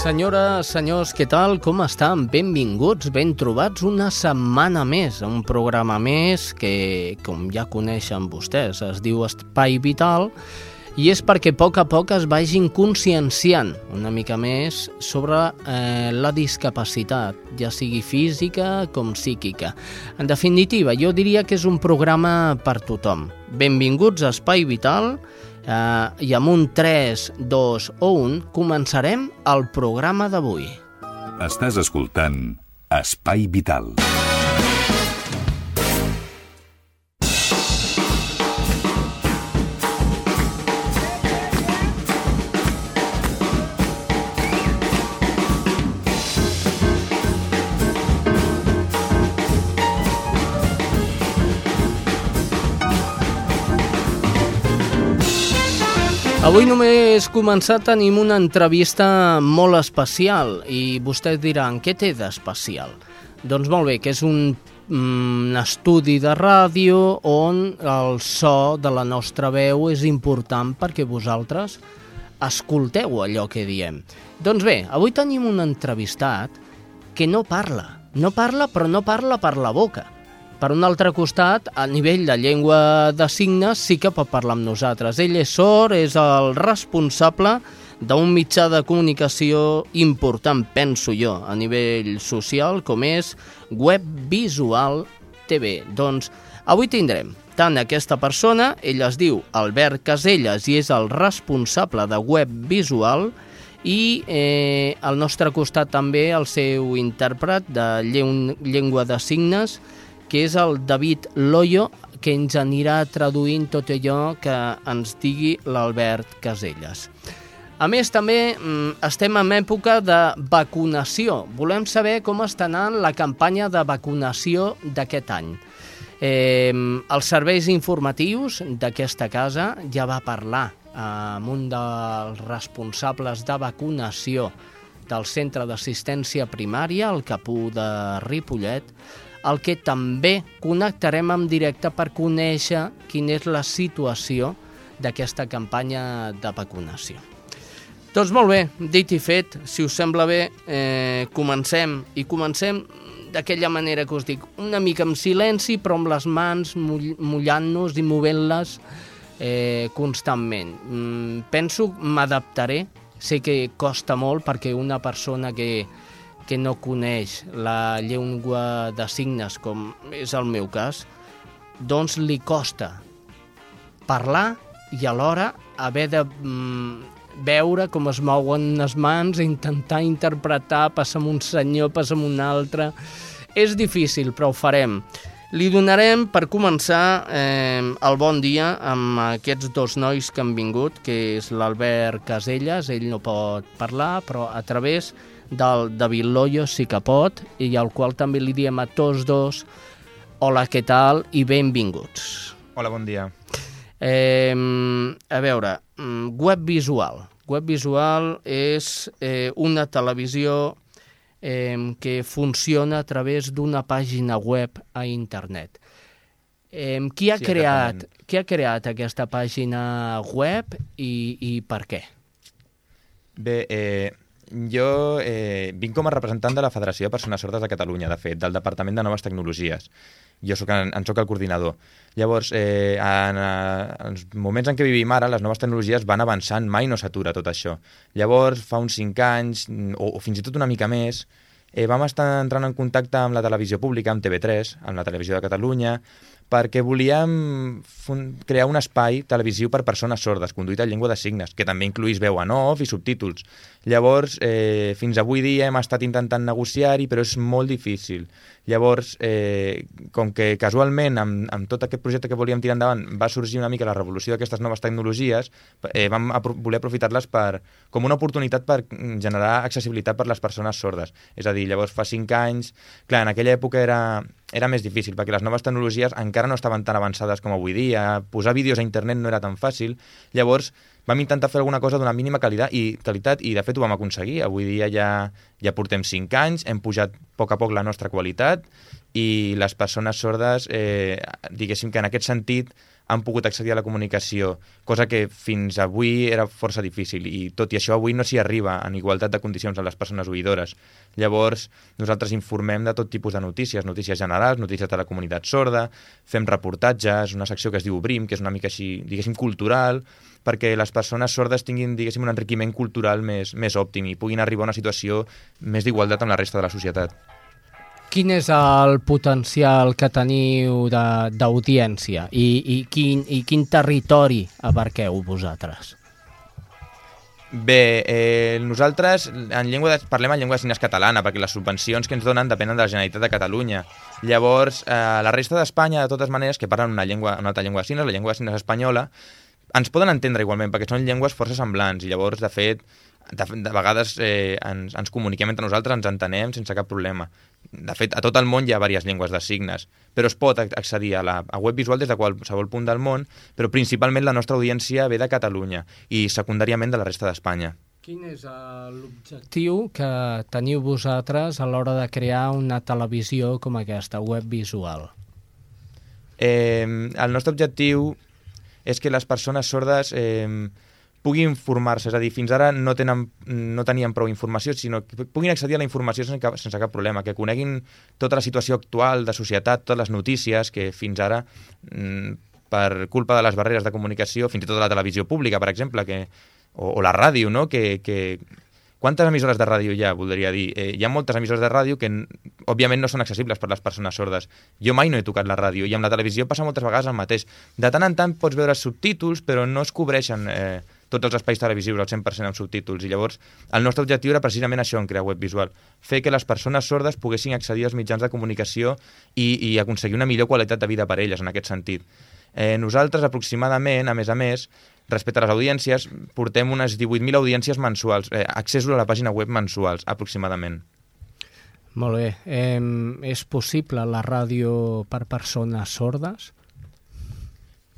Senyores, senyors, què tal? Com estan? Benvinguts, ben trobats una setmana més, un programa més que, com ja coneixen vostès, es diu Espai Vital i és perquè a poc a poc es vagin conscienciant una mica més sobre eh, la discapacitat, ja sigui física com psíquica. En definitiva, jo diria que és un programa per tothom. Benvinguts a Espai Vital, eh, i amb un 3, 2 o 1 començarem el programa d'avui. Estàs escoltant Espai Vital. Avui només començar tenim una entrevista molt especial i vostès diran, què té d'especial? Doncs molt bé, que és un, un estudi de ràdio on el so de la nostra veu és important perquè vosaltres escolteu allò que diem. Doncs bé, avui tenim un entrevistat que no parla, no parla però no parla per la boca, per un altre costat, a nivell de llengua de signes sí que pot parlar amb nosaltres. Ell és sord, és el responsable d'un mitjà de comunicació important, penso jo, a nivell social, com és Web Visual TV. Doncs avui tindrem tant aquesta persona, ell es diu Albert Caselles i és el responsable de Web Visual, i eh, al nostre costat també el seu intèrpret de llengua de signes, que és el David Loyo, que ens anirà traduint tot allò que ens digui l'Albert Caselles. A més, també mm, estem en època de vacunació. Volem saber com està anant la campanya de vacunació d'aquest any. Eh, els serveis informatius d'aquesta casa ja va parlar amb un dels responsables de vacunació del Centre d'Assistència Primària, el Capú de Ripollet, el que també connectarem en directe per conèixer quina és la situació d'aquesta campanya de vacunació. Doncs molt bé, dit i fet, si us sembla bé, eh, comencem. I comencem d'aquella manera que us dic, una mica en silenci, però amb les mans mullant-nos i movent-les eh, constantment. Mm, penso, m'adaptaré, sé que costa molt perquè una persona que, que no coneix la llengua de signes, com és el meu cas, doncs li costa parlar i alhora haver de mm, veure com es mouen les mans, intentar interpretar, passar amb un senyor, passar amb un altre... És difícil, però ho farem. Li donarem, per començar, eh, el bon dia amb aquests dos nois que han vingut, que és l'Albert Caselles, ell no pot parlar, però a través del David Loyo sí que pot, i al qual també li diem a tots dos hola, què tal i benvinguts. Hola, bon dia. Eh, a veure, mm, web visual. Web visual és eh, una televisió eh, que funciona a través d'una pàgina web a internet. Eh, qui, ha sí, creat, qui ha creat aquesta pàgina web i, i per què? Bé, eh, jo eh, vinc com a representant de la Federació de Persones Sordes de Catalunya, de fet, del Departament de Noves Tecnologies. Jo soc, en, en soc el coordinador. Llavors, eh, en, en els moments en què vivim ara, les noves tecnologies van avançant, mai no s'atura tot això. Llavors, fa uns 5 anys, o, o fins i tot una mica més, eh, vam estar entrant en contacte amb la televisió pública, amb TV3, amb la televisió de Catalunya, perquè volíem crear un espai televisiu per persones sordes, conduït en llengua de signes, que també incluís veu en off i subtítols. Llavors, eh, fins avui dia hem estat intentant negociar-hi, però és molt difícil. Llavors, eh, com que casualment amb, amb tot aquest projecte que volíem tirar endavant va sorgir una mica la revolució d'aquestes noves tecnologies, eh, vam apro voler aprofitar-les per, com una oportunitat per generar accessibilitat per les persones sordes. És a dir, llavors fa cinc anys... Clar, en aquella època era, era més difícil, perquè les noves tecnologies encara no estaven tan avançades com avui dia, posar vídeos a internet no era tan fàcil, llavors vam intentar fer alguna cosa d'una mínima qualitat i, qualitat i de fet ho vam aconseguir. Avui dia ja, ja portem 5 anys, hem pujat a poc a poc la nostra qualitat i les persones sordes, eh, diguéssim que en aquest sentit han pogut accedir a la comunicació, cosa que fins avui era força difícil i tot i això avui no s'hi arriba en igualtat de condicions a les persones oïdores. Llavors, nosaltres informem de tot tipus de notícies, notícies generals, notícies de la comunitat sorda, fem reportatges, una secció que es diu Obrim, que és una mica així, diguéssim, cultural, perquè les persones sordes tinguin, diguéssim, un enriquiment cultural més, més òptim i puguin arribar a una situació més d'igualtat amb la resta de la societat. Quin és el potencial que teniu d'audiència i, i, quin, i quin territori abarqueu vosaltres? Bé, eh, nosaltres en llengua de, parlem en llengua de signes catalana perquè les subvencions que ens donen depenen de la Generalitat de Catalunya. Llavors, eh, la resta d'Espanya, de totes maneres, que parlen una, llengua, una altra llengua de signes, la llengua de signes espanyola, ens poden entendre igualment perquè són llengües força semblants i llavors, de fet, de, de vegades eh, ens, ens comuniquem entre nosaltres, ens entenem sense cap problema. De fet, a tot el món hi ha diverses llengües de signes, però es pot accedir a la a web visual des de qualsevol punt del món, però principalment la nostra audiència ve de Catalunya i secundàriament de la resta d'Espanya. Quin és l'objectiu que teniu vosaltres a l'hora de crear una televisió com aquesta, web visual? Eh, el nostre objectiu és que les persones sordes eh, puguin informar-se, és a dir, fins ara no, tenen, no tenien prou informació, sinó que puguin accedir a la informació sense cap, sense cap problema, que coneguin tota la situació actual de societat, totes les notícies que fins ara, mm, per culpa de les barreres de comunicació, fins i tot la televisió pública, per exemple, que, o, o la ràdio, no? que, que Quantes emissores de ràdio hi ha, voldria dir? Eh, hi ha moltes emissores de ràdio que, òbviament, no són accessibles per les persones sordes. Jo mai no he tocat la ràdio, i amb la televisió passa moltes vegades el mateix. De tant en tant pots veure subtítols, però no es cobreixen eh, tots els espais televisius al 100% amb subtítols. I llavors, el nostre objectiu era precisament això en crear web visual, fer que les persones sordes poguessin accedir als mitjans de comunicació i, i aconseguir una millor qualitat de vida per elles, en aquest sentit. Eh, nosaltres, aproximadament, a més a més, respecte a les audiències, portem unes 18.000 audiències mensuals, eh, accessos a la pàgina web mensuals, aproximadament. Molt bé. Eh, és possible la ràdio per persones sordes?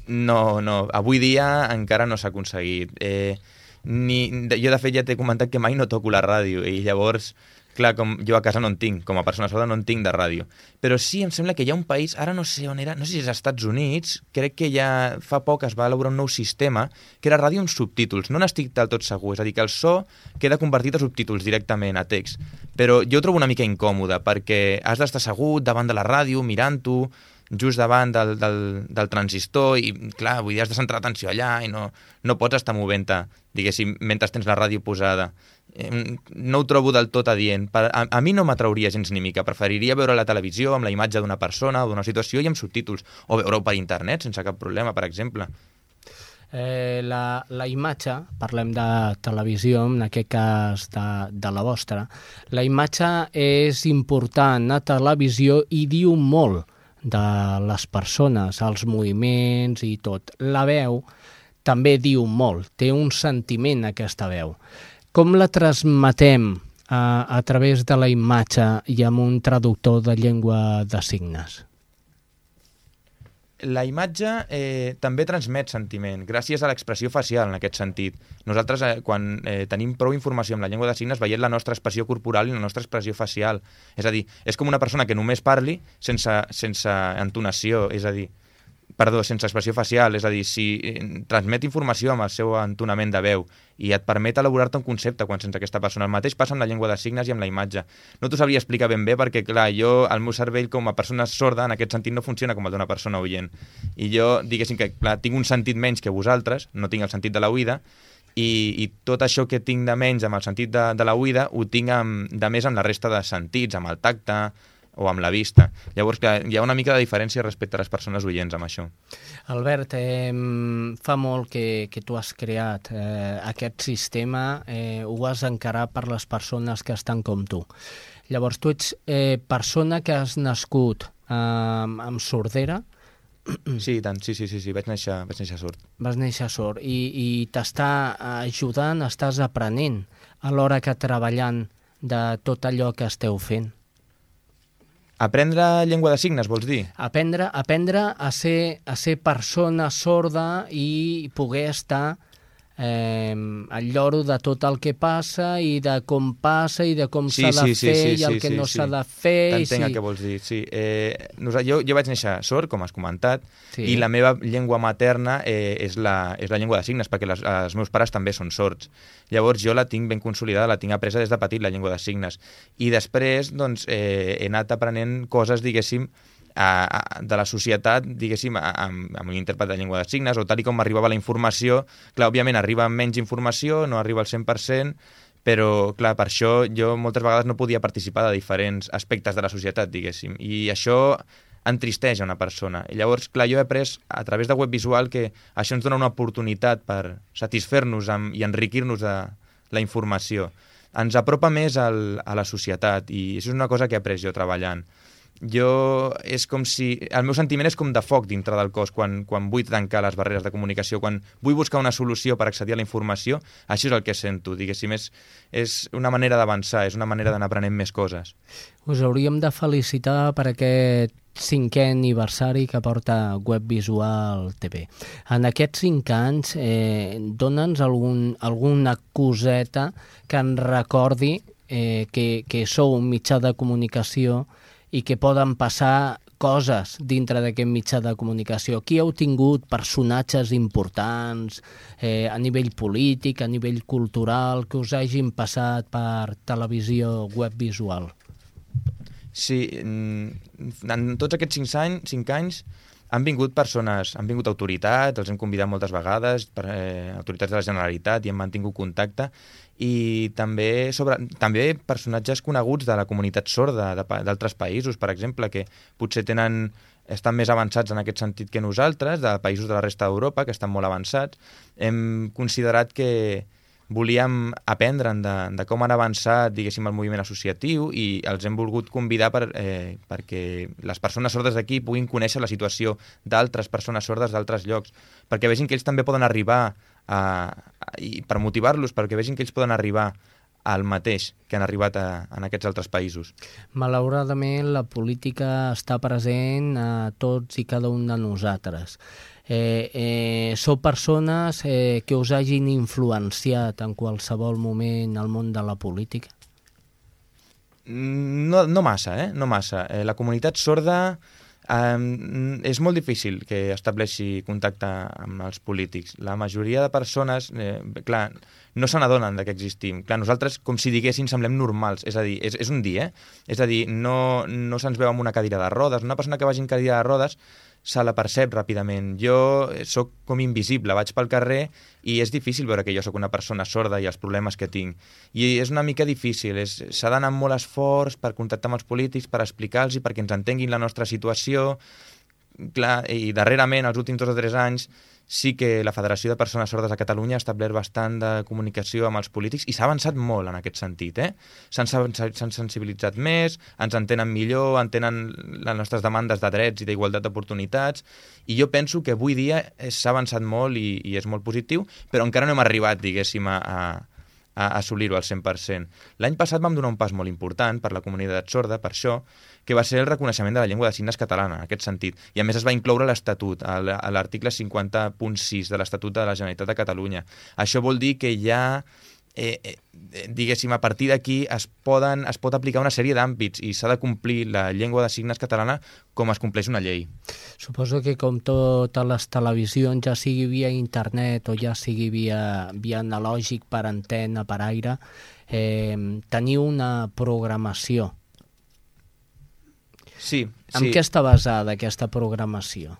No, no. Avui dia encara no s'ha aconseguit. Eh, ni, jo, de fet, ja t'he comentat que mai no toco la ràdio i llavors, clar, com jo a casa no en tinc, com a persona sorda no en tinc de ràdio. Però sí, em sembla que hi ha un país, ara no sé on era, no sé si és als Estats Units, crec que ja fa poc es va elaborar un nou sistema que era ràdio amb subtítols. No n'estic del tot segur, és a dir, que el so queda convertit a subtítols directament, a text. Però jo ho trobo una mica incòmode, perquè has d'estar assegut davant de la ràdio, mirant-ho, just davant del, del, del transistor i, clar, vull dir, has de centrar l'atenció allà i no, no pots estar movent-te, diguéssim, mentre tens la ràdio posada. No ho trobo del tot adient. Per, a, a mi no m'atrauria gens ni mica. Preferiria veure la televisió amb la imatge d'una persona o d'una situació i amb subtítols. O veure-ho per internet, sense cap problema, per exemple. Eh, la, la imatge, parlem de televisió, en aquest cas de, de la vostra, la imatge és important a televisió i diu molt de les persones, els moviments i tot. La veu també diu molt, té un sentiment aquesta veu. Com la transmetem a, a través de la imatge i amb un traductor de llengua de signes? La imatge eh, també transmet sentiment, gràcies a l'expressió facial en aquest sentit. Nosaltres, eh, quan eh, tenim prou informació amb la llengua de signes, veiem la nostra expressió corporal i la nostra expressió facial. És a dir, és com una persona que només parli sense, sense entonació, és a dir, perdó, sense expressió facial, és a dir, si eh, transmet informació amb el seu entonament de veu i et permet elaborar-te un concepte quan sents aquesta persona. El mateix passa amb la llengua de signes i amb la imatge. No t'ho sabria explicar ben bé perquè, clar, jo, el meu cervell com a persona sorda, en aquest sentit, no funciona com el d'una persona oient. I jo, diguéssim que, clar, tinc un sentit menys que vosaltres, no tinc el sentit de la oïda, i, i tot això que tinc de menys amb el sentit de, de la oïda ho tinc amb, de més amb la resta de sentits, amb el tacte, o amb la vista. Llavors, clar, hi ha una mica de diferència respecte a les persones oients amb això. Albert, eh, fa molt que, que tu has creat eh, aquest sistema, eh, ho has encarat per les persones que estan com tu. Llavors, tu ets eh, persona que has nascut eh, amb sordera, Sí, tant, sí, sí, sí, sí. Vaig, néixer, vaig néixer sord. vas néixer sord i, i t'està ajudant, estàs aprenent alhora que treballant de tot allò que esteu fent. Aprendre llengua de signes, vols dir? Aprendre, aprendre a, ser, a ser persona sorda i poder estar eh, al lloro de tot el que passa i de com passa i de com Sí, s'ha de sí, sí, fer sí, i el sí, que sí, no sí. s'ha de fer. T'entenc el sí. que vols dir, sí. Eh, jo, jo vaig néixer sord, com has comentat, Sí. i la meva llengua materna eh, és, la, és la llengua de signes, perquè les, els meus pares també són sords. Llavors jo la tinc ben consolidada, la tinc apresa des de petit, la llengua de signes. I després doncs, eh, he anat aprenent coses, diguéssim, a, a, de la societat, diguéssim, a- amb, amb un intèrpret de llengua de signes, o tal i com arribava la informació. Clar, òbviament arriba menys informació, no arriba al 100%, però, clar, per això jo moltes vegades no podia participar de diferents aspectes de la societat, diguéssim. I això entristeix a una persona. I llavors, clar, jo he après a través de web visual que això ens dona una oportunitat per satisfer-nos i enriquir-nos de la informació. Ens apropa més al, a la societat i això és una cosa que he après jo treballant jo és com si... El meu sentiment és com de foc dintre del cos quan, quan vull tancar les barreres de comunicació, quan vull buscar una solució per accedir a la informació, això és el que sento, diguéssim, és, és una manera d'avançar, és una manera d'anar aprenent més coses. Us hauríem de felicitar per aquest cinquè aniversari que porta Web Visual TV. En aquests cinc anys, eh, dona'ns algun, alguna coseta que en recordi eh, que, que sou un mitjà de comunicació i que poden passar coses dintre d'aquest mitjà de comunicació. Aquí heu tingut personatges importants eh, a nivell polític, a nivell cultural, que us hagin passat per televisió web visual. Sí, mm, en tots aquests cinc anys, cinc anys han vingut persones, han vingut autoritats, els hem convidat moltes vegades, per, eh, autoritats de la Generalitat, i hem mantingut contacte, i també, sobre, també personatges coneguts de la comunitat sorda d'altres països, per exemple, que potser tenen estan més avançats en aquest sentit que nosaltres, de països de la resta d'Europa, que estan molt avançats. Hem considerat que volíem aprendre de, de com han avançat, diguéssim, el moviment associatiu i els hem volgut convidar per, eh, perquè les persones sordes d'aquí puguin conèixer la situació d'altres persones sordes d'altres llocs, perquè vegin que ells també poden arribar a, a, i per motivar-los, perquè vegin que ells poden arribar al mateix que han arribat a, en aquests altres països. Malauradament, la política està present a tots i cada un de nosaltres. Eh, eh, sou persones eh, que us hagin influenciat en qualsevol moment al món de la política? No, no massa, eh? No massa. Eh, la comunitat sorda eh, és molt difícil que estableixi contacte amb els polítics. La majoria de persones, eh, clar, no se n'adonen que existim. Clar, nosaltres, com si diguéssim, semblem normals. És a dir, és, és un dir, eh? És a dir, no, no se'ns veu amb una cadira de rodes. Una persona que vagi en cadira de rodes se la percep ràpidament. Jo sóc com invisible, vaig pel carrer i és difícil veure que jo sóc una persona sorda i els problemes que tinc. I és una mica difícil, s'ha d'anar amb molt esforç per contactar amb els polítics, per explicar-los perquè ens entenguin la nostra situació. Clar, i darrerament, els últims dos o tres anys, sí que la Federació de Persones Sordes a Catalunya ha establert bastant de comunicació amb els polítics i s'ha avançat molt en aquest sentit. Eh? S'han sensibilitzat més, ens entenen millor, entenen les nostres demandes de drets i d'igualtat d'oportunitats i jo penso que avui dia s'ha avançat molt i, i és molt positiu, però encara no hem arribat, diguéssim, a, a, a assolir-ho al 100%. L'any passat vam donar un pas molt important per la comunitat sorda, per això, que va ser el reconeixement de la llengua de signes catalana, en aquest sentit. I a més es va incloure l'Estatut, a l'article 50.6 de l'Estatut de la Generalitat de Catalunya. Això vol dir que ja eh, eh, diguéssim, a partir d'aquí es, poden, es pot aplicar una sèrie d'àmbits i s'ha de complir la llengua de signes catalana com es compleix una llei. Suposo que com totes les televisions, ja sigui via internet o ja sigui via, via analògic per antena, per aire, eh, teniu una programació. Sí, En sí. què està basada aquesta programació?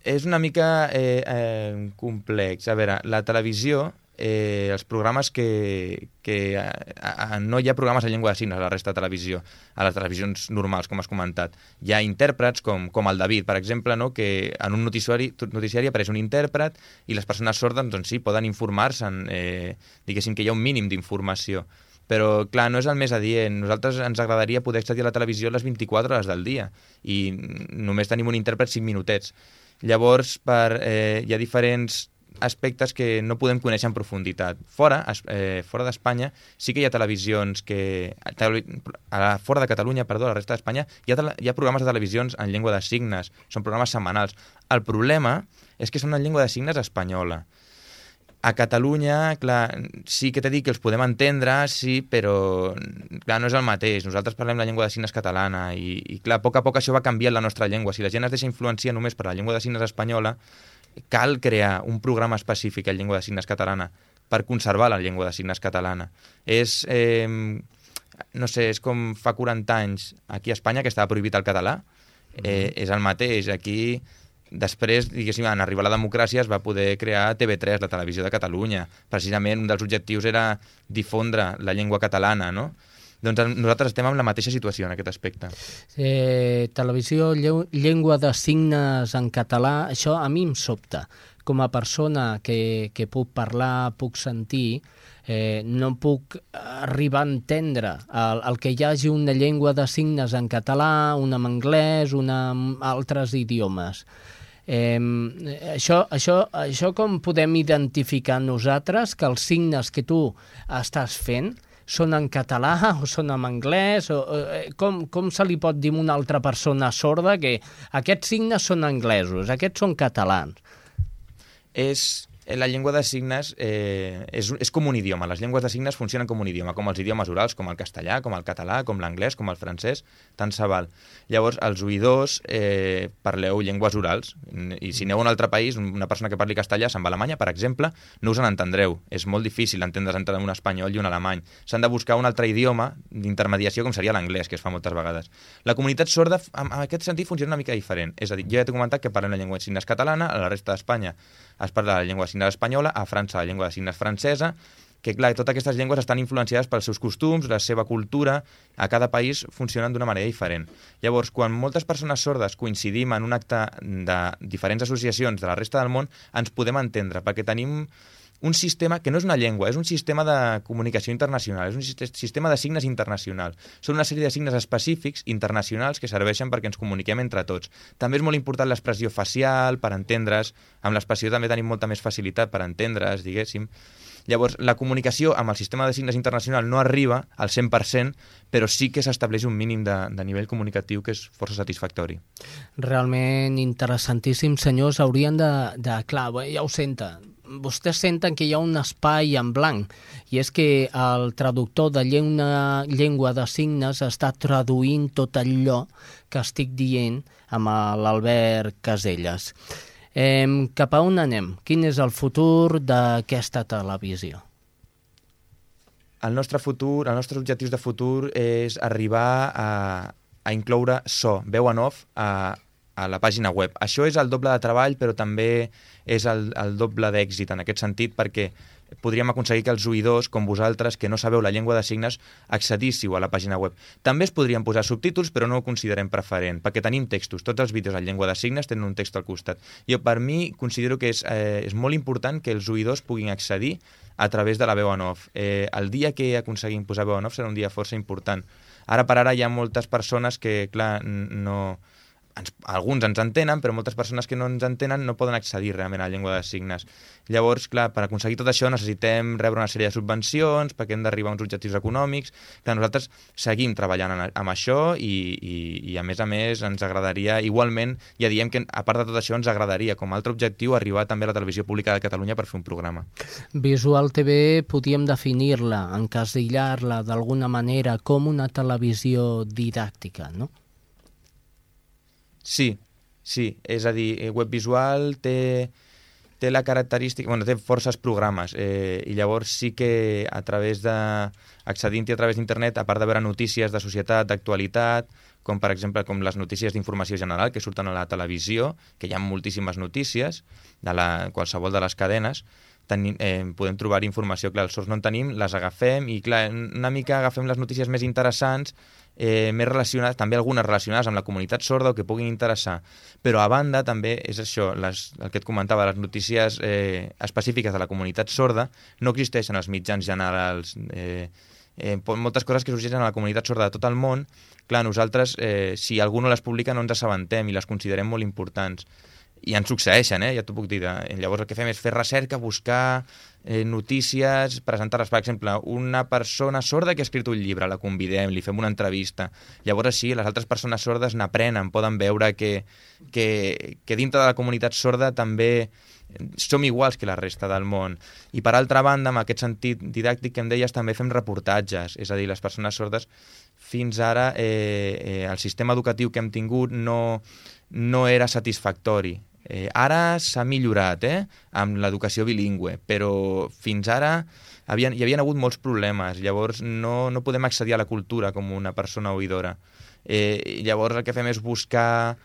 És una mica eh, eh, complex. A veure, la televisió eh, els programes que, que a, a, no hi ha programes en llengua de signes a la resta de televisió, a les televisions normals, com has comentat. Hi ha intèrprets com, com el David, per exemple, no? que en un noticiari, noticiari apareix un intèrpret i les persones sordes doncs, sí, poden informar-se, eh, diguéssim que hi ha un mínim d'informació però clar, no és el més adient. Nosaltres ens agradaria poder accedir a la televisió les 24 hores del dia i només tenim un intèrpret 5 minutets. Llavors, per, eh, hi ha diferents aspectes que no podem conèixer en profunditat. Fora, eh, fora d'Espanya sí que hi ha televisions que... A la, fora de Catalunya, perdó, a la resta d'Espanya, hi, ha hi ha programes de televisions en llengua de signes, són programes setmanals. El problema és que són en llengua de signes espanyola. A Catalunya, clar, sí que t'he dit que els podem entendre, sí, però clar, no és el mateix. Nosaltres parlem la llengua de signes catalana i, i clar, a poc a poc això va canviant la nostra llengua. Si la gent es deixa influenciar només per la llengua de signes espanyola, cal crear un programa específic en llengua de signes catalana per conservar la llengua de signes catalana. És, eh, no sé, és com fa 40 anys aquí a Espanya que estava prohibit el català, eh, mm -hmm. és el mateix. Aquí Després, diguéssim, en arribar a la democràcia es va poder crear TV3, la televisió de Catalunya. Precisament un dels objectius era difondre la llengua catalana, no? Doncs nosaltres estem en la mateixa situació en aquest aspecte. Eh, televisió, llengua de signes en català, això a mi em sobta. Com a persona que, que puc parlar, puc sentir, eh, no puc arribar a entendre el, el que hi hagi una llengua de signes en català, una en anglès, una en altres idiomes. Eh, això, això, això com podem identificar nosaltres que els signes que tu estàs fent són en català o són en anglès? O, eh, com, com se li pot dir a una altra persona sorda que aquests signes són anglesos, aquests són catalans? És, la llengua de signes eh, és, és com un idioma. Les llengües de signes funcionen com un idioma, com els idiomes orals, com el castellà, com el català, com l'anglès, com el francès, tant se val. Llavors, els oïdors eh, parleu llengües orals, i si aneu a un altre país, una persona que parli castellà se'n va a Alemanya, per exemple, no us en entendreu. És molt difícil entendre's entre un espanyol i un alemany. S'han de buscar un altre idioma d'intermediació, com seria l'anglès, que es fa moltes vegades. La comunitat sorda, en, en aquest sentit, funciona una mica diferent. És a dir, jo ja t'he comentat que parlem la llengua de signes catalana, a la resta d'Espanya es parla la llengua de signes espanyola, a França la llengua de signes francesa, que clar, totes aquestes llengües estan influenciades pels seus costums, la seva cultura, a cada país funcionen d'una manera diferent. Llavors, quan moltes persones sordes coincidim en un acte de diferents associacions de la resta del món, ens podem entendre, perquè tenim un sistema que no és una llengua, és un sistema de comunicació internacional, és un sistema de signes internacional. Són una sèrie de signes específics internacionals que serveixen perquè ens comuniquem entre tots. També és molt important l'expressió facial per entendre's, amb l'expressió també tenim molta més facilitat per entendre's, diguéssim. Llavors, la comunicació amb el sistema de signes internacional no arriba al 100%, però sí que s'estableix un mínim de, de nivell comunicatiu que és força satisfactori. Realment interessantíssim, senyors. Haurien de... de clar, ja ho senten, vostès senten que hi ha un espai en blanc i és que el traductor de llengua, llengua de signes està traduint tot allò que estic dient amb l'Albert Caselles. Eh, cap a on anem? Quin és el futur d'aquesta televisió? El nostre futur, els nostres objectius de futur és arribar a, a incloure so, veu en off, a, a la pàgina web. Això és el doble de treball, però també és el, el doble d'èxit en aquest sentit, perquè podríem aconseguir que els oïdors, com vosaltres, que no sabeu la llengua de signes, accedíssiu a la pàgina web. També es podrien posar subtítols, però no ho considerem preferent, perquè tenim textos. Tots els vídeos en llengua de signes tenen un text al costat. Jo, per mi, considero que és, eh, és molt important que els oïdors puguin accedir a través de la veu en off. Eh, el dia que aconseguim posar veu en off serà un dia força important. Ara per ara hi ha moltes persones que, clar, no, ens, alguns ens entenen, però moltes persones que no ens entenen no poden accedir realment a la llengua de signes. Llavors, clar, per aconseguir tot això necessitem rebre una sèrie de subvencions, perquè hem d'arribar a uns objectius econòmics. Clar, nosaltres seguim treballant en, amb això i, i, i, a més a més, ens agradaria, igualment, ja diem que a part de tot això, ens agradaria, com a altre objectiu, arribar també a la televisió pública de Catalunya per fer un programa. Visual TV podíem definir-la, encasillar-la d'alguna manera com una televisió didàctica, no? Sí, sí. És a dir, eh, web visual té, té la característica... bueno, té forces programes eh, i llavors sí que a través de... accedint-hi a través d'internet, a part de veure notícies de societat, d'actualitat, com per exemple com les notícies d'informació general que surten a la televisió, que hi ha moltíssimes notícies de la, qualsevol de les cadenes, teni, eh, podem trobar informació. Clar, els sords no en tenim, les agafem i, clar, una mica agafem les notícies més interessants, eh, més relacionades, també algunes relacionades amb la comunitat sorda o que puguin interessar. Però a banda també és això, les, el que et comentava, les notícies eh, específiques de la comunitat sorda no existeixen als mitjans generals. Eh, eh, moltes coses que sorgeixen a la comunitat sorda de tot el món, clar, nosaltres, eh, si algú no les publica, no ens assabentem i les considerem molt importants i en succeeixen, eh? ja t'ho puc dir. Llavors el que fem és fer recerca, buscar eh, notícies, presentar-les. Per exemple, una persona sorda que ha escrit un llibre, la convidem, li fem una entrevista. Llavors així les altres persones sordes n'aprenen, poden veure que, que, que dintre de la comunitat sorda també som iguals que la resta del món. I per altra banda, amb aquest sentit didàctic que em deies, també fem reportatges, és a dir, les persones sordes fins ara eh, eh, el sistema educatiu que hem tingut no, no era satisfactori. Eh, ara s'ha millorat eh, amb l'educació bilingüe, però fins ara havien, hi havien hagut molts problemes, llavors no, no podem accedir a la cultura com una persona oïdora. Eh, llavors el que fem és buscar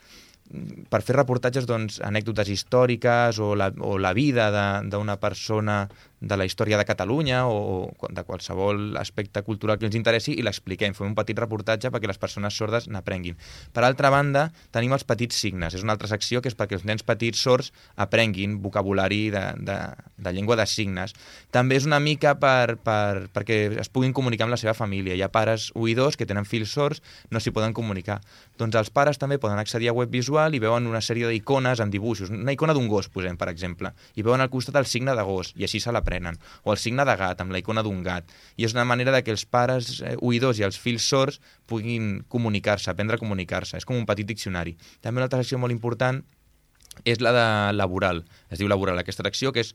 per fer reportatges doncs, anècdotes històriques o la, o la vida d'una persona de la història de Catalunya o, de qualsevol aspecte cultural que ens interessi i l'expliquem. Fem un petit reportatge perquè les persones sordes n'aprenguin. Per altra banda, tenim els petits signes. És una altra secció que és perquè els nens petits sords aprenguin vocabulari de, de, de llengua de signes. També és una mica per, per, perquè es puguin comunicar amb la seva família. Hi ha pares oïdors que tenen fills sords, no s'hi poden comunicar. Doncs els pares també poden accedir a web visual i veuen una sèrie d'icones amb dibuixos. Una icona d'un gos, posem, per exemple, i veuen al costat el signe de gos, i així se aprenen. O el signe de gat, amb la icona d'un gat. I és una manera de que els pares eh, oïdors i els fills sords puguin comunicar-se, aprendre a comunicar-se. És com un petit diccionari. També una altra secció molt important és la de laboral. Es diu laboral, aquesta secció, que és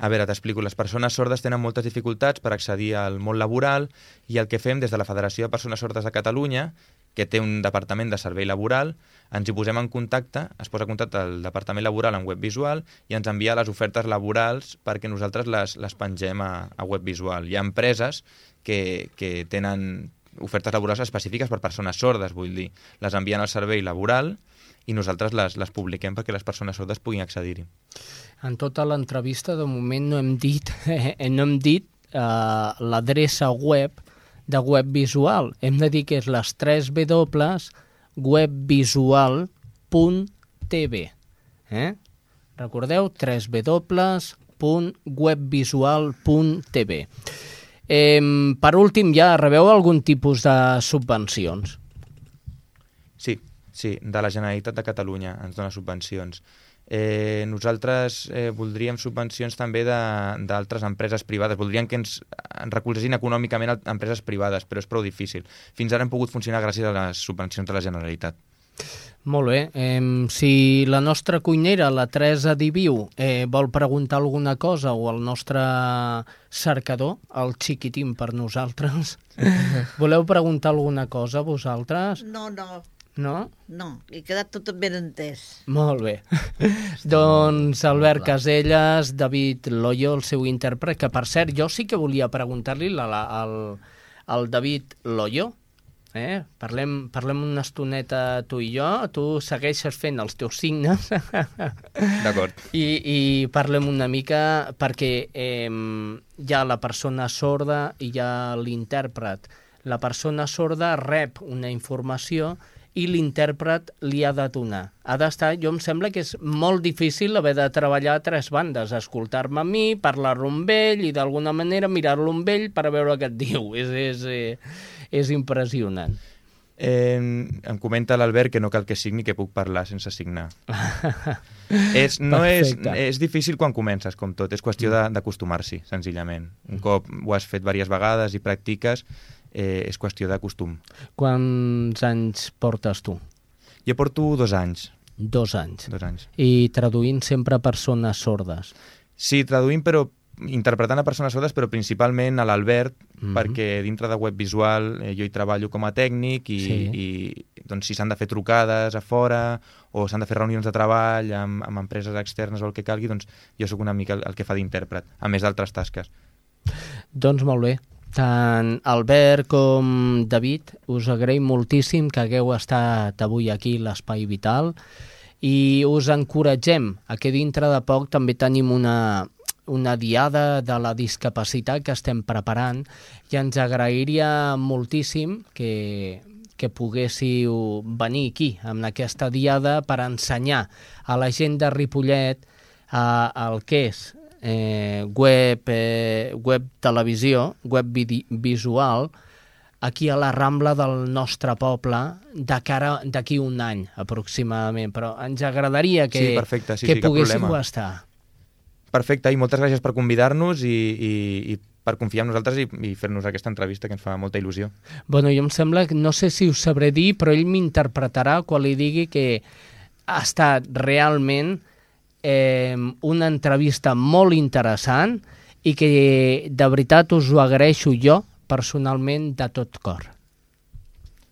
a veure, t'explico, les persones sordes tenen moltes dificultats per accedir al món laboral i el que fem des de la Federació de Persones Sordes de Catalunya que té un departament de servei laboral, ens hi posem en contacte, es posa en contacte el departament laboral en web visual i ens envia les ofertes laborals perquè nosaltres les, les pengem a, a web visual. Hi ha empreses que, que tenen ofertes laborals específiques per persones sordes, vull dir, les envien al servei laboral i nosaltres les, les publiquem perquè les persones sordes puguin accedir-hi. En tota l'entrevista, de moment, no hem dit, eh, no hem dit eh, l'adreça web de web visual. Hem de dir que és les 3 W webvisual.tv. Eh? Recordeu? 3 www.webvisual.tv. Eh, per últim, ja rebeu algun tipus de subvencions? Sí, sí, de la Generalitat de Catalunya ens dona subvencions. Eh, nosaltres eh, voldríem subvencions també d'altres empreses privades. Voldríem que ens, ens recolzessin econòmicament empreses privades, però és prou difícil. Fins ara hem pogut funcionar gràcies a les subvencions de la Generalitat. Molt bé. Eh, si la nostra cuinera, la Teresa Diviu, eh, vol preguntar alguna cosa o el nostre cercador, el xiquitín per nosaltres, voleu preguntar alguna cosa vosaltres? No, no. No? No, he quedat tot ben entès. Molt bé. doncs Albert Caselles, David Loyo, el seu intèrpret, que per cert, jo sí que volia preguntar-li al, al David Loyo, Eh? Parlem, parlem una estoneta tu i jo, tu segueixes fent els teus signes. D'acord. I, I parlem una mica perquè eh, hi ha la persona sorda i hi ha l'intèrpret. La persona sorda rep una informació i l'intèrpret li ha de donar. Ha d'estar, jo em sembla que és molt difícil haver de treballar a tres bandes, escoltar-me a mi, parlar-lo amb ell i d'alguna manera mirar-lo amb ell per veure què et diu. És, és, eh, és impressionant. Eh, em comenta l'Albert que no cal que signi, que puc parlar sense signar. és, no és, és difícil quan comences, com tot. És qüestió d'acostumar-s'hi, senzillament. Un cop ho has fet diverses vegades i practiques, eh, és qüestió de costum. Quants anys portes tu? Jo porto dos anys. Dos anys. Dos anys. I traduint sempre persones sordes. Sí, traduint, però interpretant a persones sordes, però principalment a l'Albert, mm -hmm. perquè dintre de web visual eh, jo hi treballo com a tècnic i, sí. i doncs, si s'han de fer trucades a fora o s'han de fer reunions de treball amb, amb empreses externes o el que calgui, doncs jo sóc una mica el, el que fa d'intèrpret, a més d'altres tasques. Doncs molt bé. Tant Albert com David, us agraïm moltíssim que hagueu estat avui aquí l'Espai Vital i us encoratgem a que dintre de poc també tenim una, una diada de la discapacitat que estem preparant i ens agrairia moltíssim que, que poguéssiu venir aquí, amb aquesta diada, per ensenyar a la gent de Ripollet eh, el que és eh, web, eh, web televisió, web visual, aquí a la Rambla del nostre poble de cara d'aquí un any, aproximadament. Però ens agradaria que, Sí, perfecte, sí, que sí, poguéssiu estar. Perfecte, i moltes gràcies per convidar-nos i, i, i per confiar en nosaltres i, i fer-nos aquesta entrevista que ens fa molta il·lusió. Bueno, jo em sembla que no sé si us sabré dir, però ell m'interpretarà quan li digui que ha estat realment eh, una entrevista molt interessant i que de veritat us ho agraeixo jo personalment de tot cor.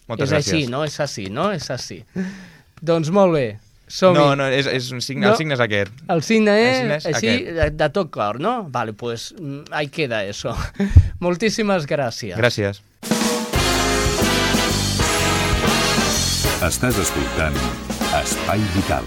Moltes és gràcies. així, no? És així, no? És així. doncs molt bé, som No, no, és, és un signe, No. el signe és aquest. El signe El és signe és així, aquest. de, de tot cor, no? Vale, pues mm, ahí queda eso. Moltíssimes gràcies. Gràcies. Estàs escoltant Espai Vital.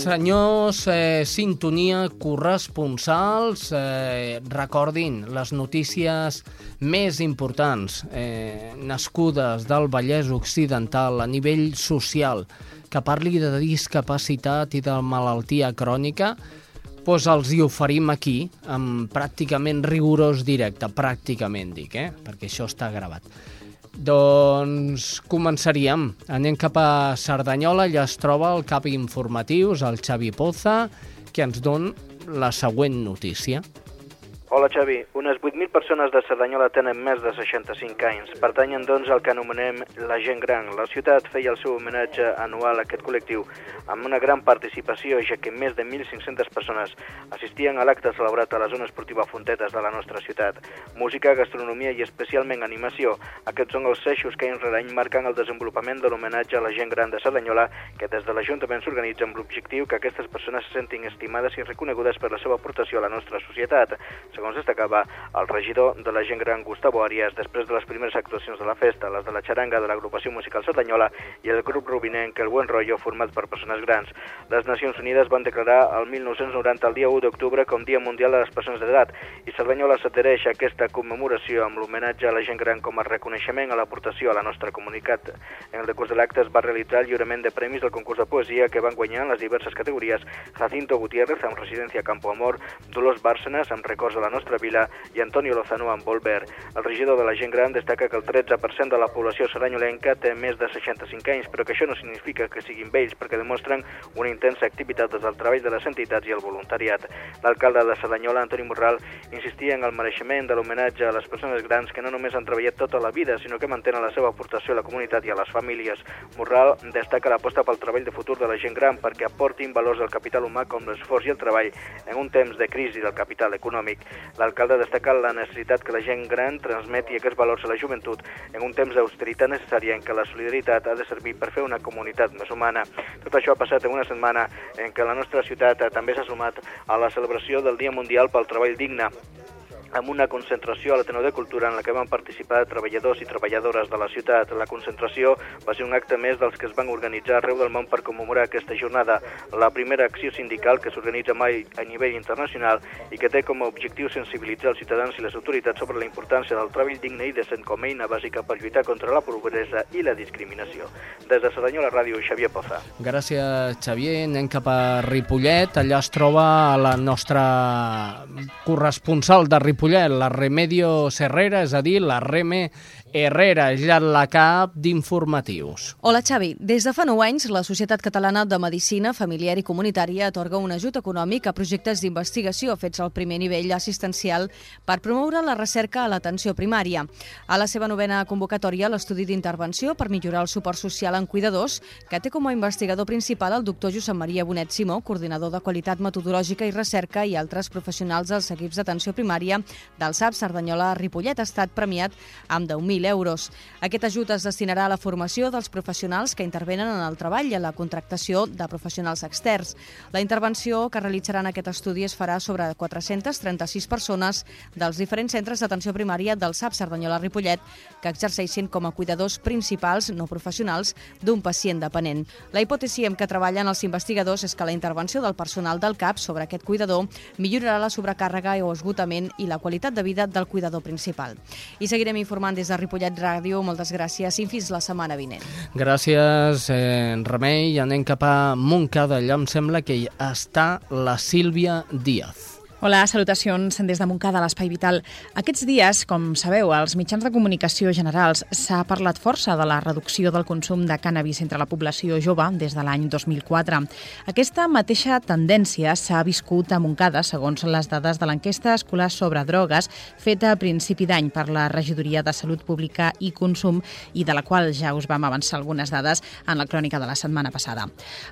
Senyors, eh, sintonia corresponsals, eh, recordin les notícies més importants eh, nascudes del Vallès Occidental a nivell social, que parli de discapacitat i de malaltia crònica, doncs els hi oferim aquí, amb pràcticament rigorós directe, pràcticament dic, eh? perquè això està gravat. Doncs començaríem. Anem cap a Cerdanyola, allà es troba el cap informatius, el Xavi Poza, que ens don la següent notícia. Hola Xavi, unes 8.000 persones de Cerdanyola tenen més de 65 anys. Pertanyen doncs al que anomenem la gent gran. La ciutat feia el seu homenatge anual a aquest col·lectiu amb una gran participació, ja que més de 1.500 persones assistien a l'acte celebrat a la zona esportiva Fontetes de la nostra ciutat. Música, gastronomia i especialment animació. Aquests són els eixos que any rere any marquen el desenvolupament de l'homenatge a la gent gran de Cerdanyola, que des de l'Ajuntament s'organitza amb l'objectiu que aquestes persones se sentin estimades i reconegudes per la seva aportació a la nostra societat. Segons destacava el regidor de la gent gran Gustavo Arias, després de les primeres actuacions de la festa, les de la xaranga de l'agrupació musical Cerdanyola i el grup rubinenc El Buen Rollo, format per persones grans. Les Nacions Unides van declarar el 1990, el dia 1 d'octubre, com Dia Mundial de les Persones d'Edat, i Cerdanyola s'adhereix a aquesta commemoració amb l'homenatge a la gent gran com a reconeixement a l'aportació a la nostra comunitat. En el decurs de l'acte es va realitzar el lliurament de premis del concurs de poesia que van guanyar en les diverses categories Jacinto Gutiérrez amb residència a Campo Amor, Dolors Bárcenas amb records de la nostra vila i Antonio Lozano amb Volver. El regidor de la gent gran destaca que el 13% de la població seranyolenca té més de 65 anys, però que això no significa que siguin vells, perquè demostren una intensa activitat des del treball de les entitats i el voluntariat. L'alcalde de Cerdanyola, Antoni Morral, insistia en el mereixement de l'homenatge a les persones grans que no només han treballat tota la vida, sinó que mantenen la seva aportació a la comunitat i a les famílies. Morral destaca l'aposta pel treball de futur de la gent gran perquè aportin valors del capital humà com l'esforç i el treball en un temps de crisi del capital econòmic. L'alcalde destaca la necessitat que la gent gran transmeti aquests valors a la joventut en un temps d'austeritat necessària en què la solidaritat ha de servir per fer una comunitat més humana. Tot això ha passat en una setmana en què la nostra ciutat també s'ha sumat a la celebració del Dia Mundial pel Treball Digne amb una concentració a l'Ateneu de Cultura en la que van participar treballadors i treballadores de la ciutat. La concentració va ser un acte més dels que es van organitzar arreu del món per commemorar aquesta jornada, la primera acció sindical que s'organitza mai a nivell internacional i que té com a objectiu sensibilitzar els ciutadans i les autoritats sobre la importància del treball digne i decent com a eina bàsica per lluitar contra la pobresa i la discriminació. Des de Cerdanyola Ràdio, Xavier Poza. Gràcies, Xavier. Anem cap a Ripollet. Allà es troba la nostra corresponsal de Ripollet, la Remedio Serrera, és a la Reme Herrera, ja la cap d'informatius. Hola, Xavi. Des de fa 9 anys, la Societat Catalana de Medicina Familiar i Comunitària atorga un ajut econòmic a projectes d'investigació fets al primer nivell assistencial per promoure la recerca a l'atenció primària. A la seva novena convocatòria, l'estudi d'intervenció per millorar el suport social en cuidadors, que té com a investigador principal el doctor Josep Maria Bonet Simó, coordinador de qualitat metodològica i recerca i altres professionals dels equips d'atenció primària del SAP Cerdanyola Ripollet, ha estat premiat amb 10.000 1.000 euros. Aquest ajut es destinarà a la formació dels professionals que intervenen en el treball i a la contractació de professionals externs. La intervenció que realitzaran aquest estudi es farà sobre 436 persones dels diferents centres d'atenció primària del SAP Cerdanyola-Ripollet que exerceixin com a cuidadors principals no professionals d'un pacient dependent. La hipòtesi amb què treballen els investigadors és que la intervenció del personal del CAP sobre aquest cuidador millorarà la sobrecàrrega o esgotament i la qualitat de vida del cuidador principal. I seguirem informant des de Ripollet Ràdio. Moltes gràcies i fins la setmana vinent. Gràcies, eh, Remei. Anem cap a Montcada. Allà em sembla que hi està la Sílvia Díaz. Hola, salutacions des de Montcada, l'Espai Vital. Aquests dies, com sabeu, als mitjans de comunicació generals s'ha parlat força de la reducció del consum de cànnabis entre la població jove des de l'any 2004. Aquesta mateixa tendència s'ha viscut a Montcada, segons les dades de l'enquesta escolar sobre drogues feta a principi d'any per la Regidoria de Salut Pública i Consum i de la qual ja us vam avançar algunes dades en la crònica de la setmana passada.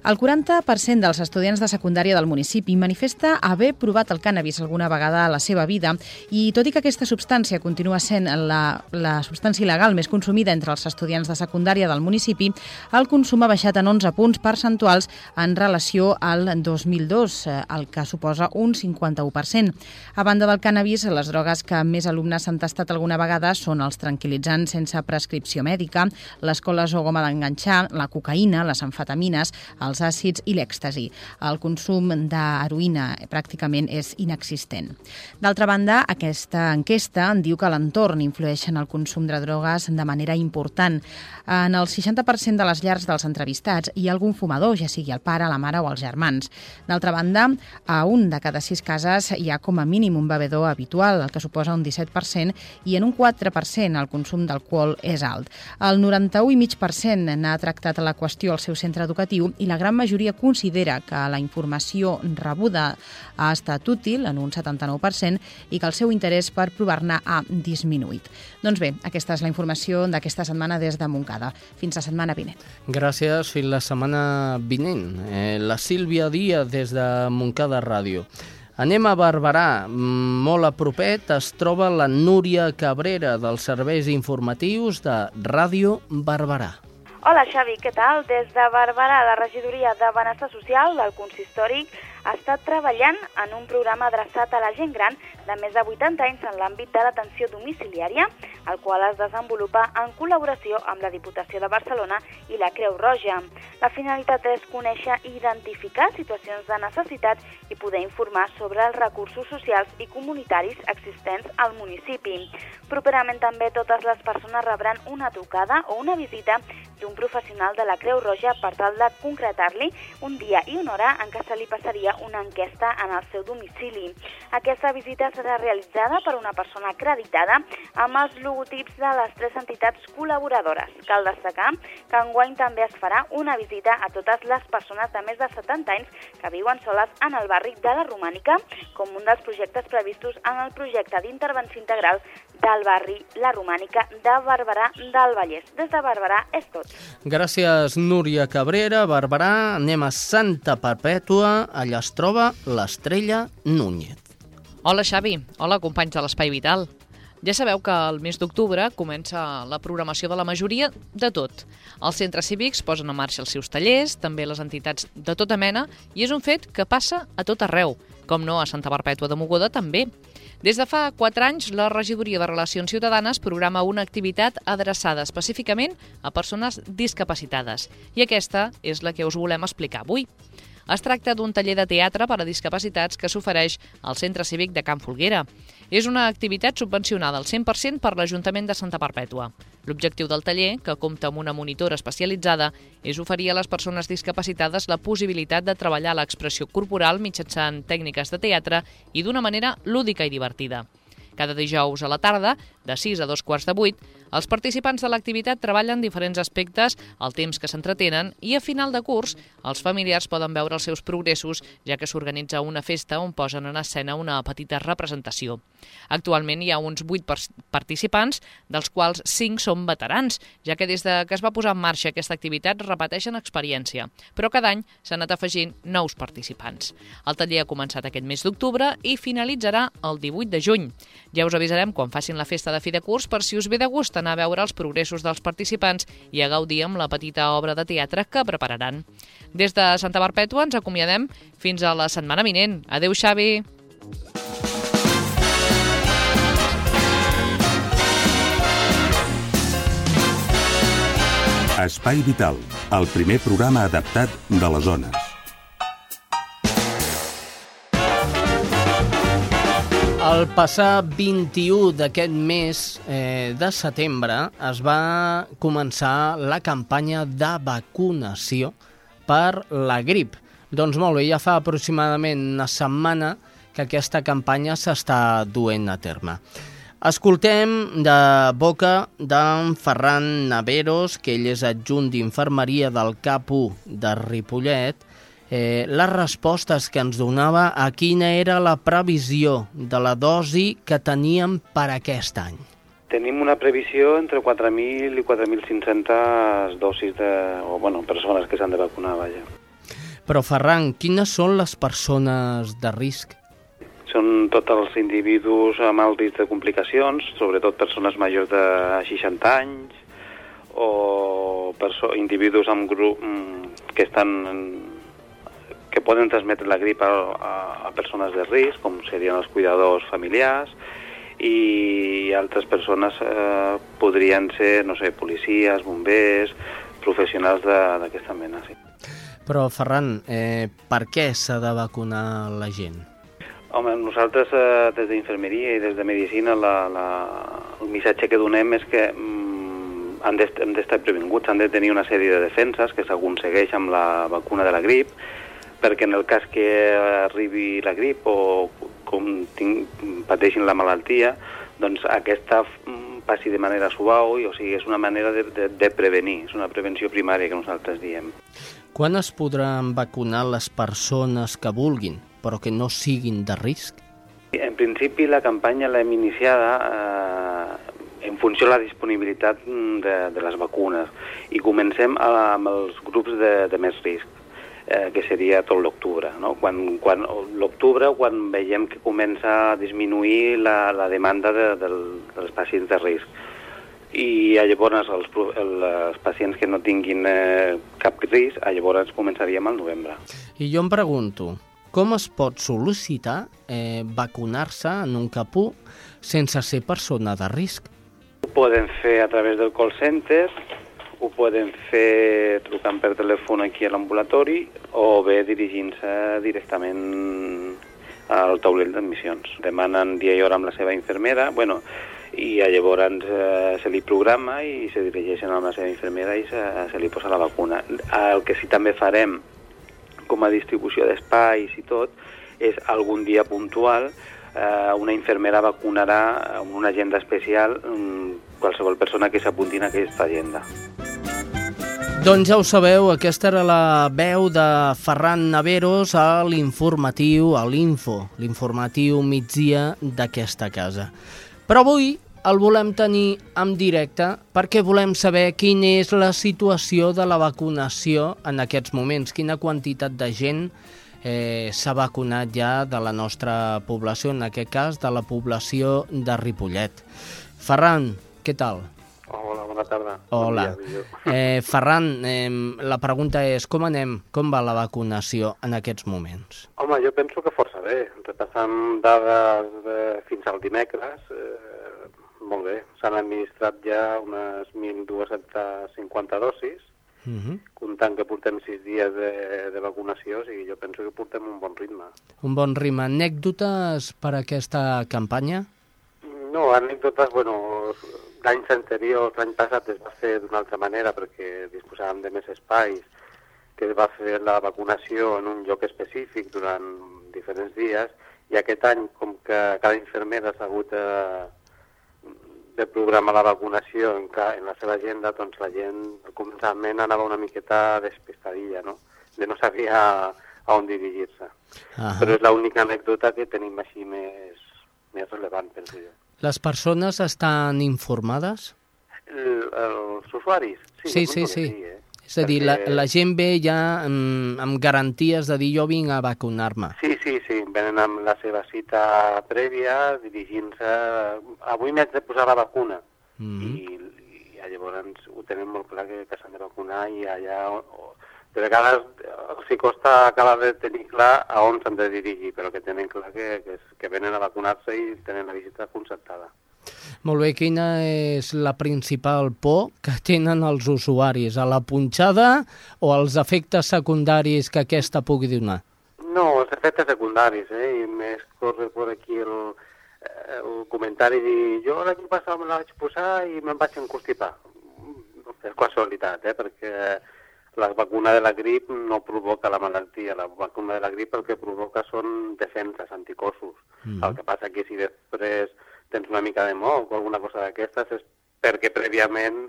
El 40% dels estudiants de secundària del municipi manifesta haver provat el cànnabis cànnabis alguna vegada a la seva vida i tot i que aquesta substància continua sent la, la substància il·legal més consumida entre els estudiants de secundària del municipi, el consum ha baixat en 11 punts percentuals en relació al 2002, eh, el que suposa un 51%. A banda del cànnabis, les drogues que més alumnes han tastat alguna vegada són els tranquil·litzants sense prescripció mèdica, les coles o goma d'enganxar, la cocaïna, les amfetamines, els àcids i l'èxtasi. El consum d'heroïna pràcticament és inexistent. D'altra banda, aquesta enquesta en diu que l'entorn influeix en el consum de drogues de manera important. En el 60% de les llars dels entrevistats hi ha algun fumador, ja sigui el pare, la mare o els germans. D'altra banda, a un de cada sis cases hi ha com a mínim un bevedor habitual, el que suposa un 17%, i en un 4% el consum d'alcohol és alt. El 91,5% n'ha tractat la qüestió al seu centre educatiu i la gran majoria considera que la informació rebuda ha estat útil útil en un 79% i que el seu interès per provar-ne ha disminuït. Doncs bé, aquesta és la informació d'aquesta setmana des de Montcada. Fins la setmana vinent. Gràcies, fins la setmana vinent. Eh, la Sílvia Díaz des de Montcada Ràdio. Anem a Barberà. Molt a propet es troba la Núria Cabrera dels serveis informatius de Ràdio Barberà. Hola Xavi, què tal? Des de Barberà, la regidoria de Benestar Social del Consistori estat treballant en un programa adreçat a la gent gran de més de 80 anys en l'àmbit de l'atenció domiciliària, el qual es desenvolupa en col·laboració amb la Diputació de Barcelona i la Creu Roja. La finalitat és conèixer i identificar situacions de necessitat i poder informar sobre els recursos socials i comunitaris existents al municipi. Properament també totes les persones rebran una trucada o una visita d'un professional de la Creu Roja per tal de concretar-li un dia i una hora en què se li passaria una enquesta en el seu domicili. Aquesta visita serà realitzada per una persona acreditada amb els logotips de les tres entitats col·laboradores. Cal destacar que enguany també es farà una visita a totes les persones de més de 70 anys que viuen soles en el barri de la Romànica, com un dels projectes previstos en el projecte d'intervenció integral del barri La Romànica de Barberà del Vallès. Des de Barberà és tot. Gràcies, Núria Cabrera. Barberà, anem a Santa Perpètua. Allà es troba l'estrella Núñez. Hola, Xavi. Hola, companys de l'Espai Vital. Ja sabeu que el mes d'octubre comença la programació de la majoria de tot. Els centres cívics posen en marxa els seus tallers, també les entitats de tota mena, i és un fet que passa a tot arreu, com no a Santa Perpètua de Mogoda també. Des de fa 4 anys, la Regidoria de Relacions Ciutadanes programa una activitat adreçada específicament a persones discapacitades. I aquesta és la que us volem explicar avui. Es tracta d'un taller de teatre per a discapacitats que s'ofereix al Centre Cívic de Can Folguera. És una activitat subvencionada al 100% per l'Ajuntament de Santa Perpètua. L'objectiu del taller, que compta amb una monitora especialitzada, és oferir a les persones discapacitades la possibilitat de treballar l'expressió corporal mitjançant tècniques de teatre i d'una manera lúdica i divertida. Cada dijous a la tarda, de 6 a 2 quarts de 8, els participants de l'activitat treballen diferents aspectes al temps que s'entretenen i a final de curs els familiars poden veure els seus progressos, ja que s'organitza una festa on posen en escena una petita representació. Actualment hi ha uns 8 participants, dels quals 5 són veterans, ja que des de que es va posar en marxa aquesta activitat repeteixen experiència, però cada any s'han anat afegint nous participants. El taller ha començat aquest mes d'octubre i finalitzarà el 18 de juny. Ja us avisarem quan facin la festa de de fi de curs per si us ve de gust anar a veure els progressos dels participants i a gaudir amb la petita obra de teatre que prepararan. Des de Santa Barpètua ens acomiadem fins a la setmana vinent. Adeu, Xavi! Espai Vital, el primer programa adaptat de les zones. El passat 21 d'aquest mes eh, de setembre es va començar la campanya de vacunació per la grip. Doncs molt bé, ja fa aproximadament una setmana que aquesta campanya s'està duent a terme. Escoltem de boca d'en Ferran Naveros, que ell és adjunt d'infermeria del CAP1 de Ripollet, eh, les respostes que ens donava a quina era la previsió de la dosi que teníem per aquest any. Tenim una previsió entre 4.000 i 4.500 dosis de, o, bueno, persones que s'han de vacunar, vaja. Però, Ferran, quines són les persones de risc? Són tots els individus amb alt risc de complicacions, sobretot persones majors de 60 anys o individus amb grup mm, que estan que poden transmetre la grip a, a, a persones de risc, com serien els cuidadors familiars, i altres persones eh, podrien ser, no sé, policies, bombers, professionals d'aquesta mena, sí. Però, Ferran, eh, per què s'ha de vacunar la gent? Home, nosaltres eh, des d'infermeria i des de medicina la, la, el missatge que donem és que mm, han d'estar previnguts, han de tenir una sèrie de defenses que s'aconsegueix amb la vacuna de la grip, perquè en el cas que arribi la grip o com tinc, pateixin la malaltia, doncs aquesta mm, passi de manera suau, i, o sigui, és una manera de, de, de prevenir, és una prevenció primària que nosaltres diem. Quan es podran vacunar les persones que vulguin? però que no siguin de risc? En principi la campanya l'hem iniciada eh, en funció de la disponibilitat de, de les vacunes i comencem amb els grups de, de més risc, eh, que seria tot l'octubre. No? Quan, quan, l'octubre, quan veiem que comença a disminuir la, la demanda de, de, dels pacients de risc i llavors els, els pacients que no tinguin eh, cap risc, llavors començaríem al novembre. I jo em pregunto, com es pot sol·licitar eh, vacunar-se en un capú sense ser persona de risc? Ho poden fer a través del call center, ho poden fer trucant per telèfon aquí a l'ambulatori o bé dirigint-se directament al taulell d'admissions. Demanen dia i hora amb la seva infermera, bueno, i llavors eh, se li programa i se dirigeixen amb la seva infermera i se, se li posa la vacuna. El que sí també farem com a distribució d'espais i tot, és algun dia puntual eh, una infermera vacunarà amb una agenda especial mm, qualsevol persona que s'apunti en aquesta agenda. Doncs ja ho sabeu, aquesta era la veu de Ferran Naveros a l'informatiu, a l'Info, l'informatiu migdia d'aquesta casa. Però avui el volem tenir en directe perquè volem saber quina és la situació de la vacunació en aquests moments, quina quantitat de gent s'ha vacunat ja de la nostra població, en aquest cas de la població de Ripollet. Ferran, què tal? Hola, bona tarda. Hola. Bon dia, eh, Ferran, eh, la pregunta és com anem, com va la vacunació en aquests moments? Home, jo penso que força bé. Repassant dades de, fins al dimecres, eh, molt bé. S'han administrat ja unes 1.250 dosis, uh mhm. -huh. comptant que portem sis dies de, de vacunació, o sigui, jo penso que portem un bon ritme. Un bon ritme. Anècdotes per a aquesta campanya? No, anècdotes, bueno, d'anys anteriors, l'any passat es va fer d'una altra manera perquè disposàvem de més espais, que es va fer la vacunació en un lloc específic durant diferents dies, i aquest any, com que cada infermera s'ha hagut de, de programar la vacunació en, ca, en la seva agenda, doncs la gent al començament anava una miqueta despistadilla, no? De no saber a, on dirigir-se. Però és l'única anècdota que tenim així més, més relevant, penso jo. Les persones estan informades? El, els usuaris? Sí, sí, sí. sí. sí eh? És a dir, la, la gent ve ja amb, amb garanties de dir jo vinc a vacunar-me. Sí, sí, sí, venen amb la seva cita prèvia, dirigint-se... Avui m'haig de posar la vacuna. Mm I, i llavors ho tenen molt clar que, que s'han de vacunar i allà... O, de vegades eh, els hi costa acabar de tenir clar a on s'han de dirigir, però que tenen clar que, que, que venen a vacunar-se i tenen la visita concertada. Molt bé, quina és la principal por que tenen els usuaris? A la punxada o als efectes secundaris que aquesta pugui donar? No, els efectes secundaris, eh? I més corre per aquí el, eh, el comentari de jo l'any passat me la vaig posar i me'n vaig encostipar. És casualitat, eh? Perquè la vacuna de la grip no provoca la malaltia. La vacuna de la grip el que provoca són defenses, anticossos. Mhm. El que passa que si després tens una mica de moc o alguna cosa d'aquestes és perquè prèviament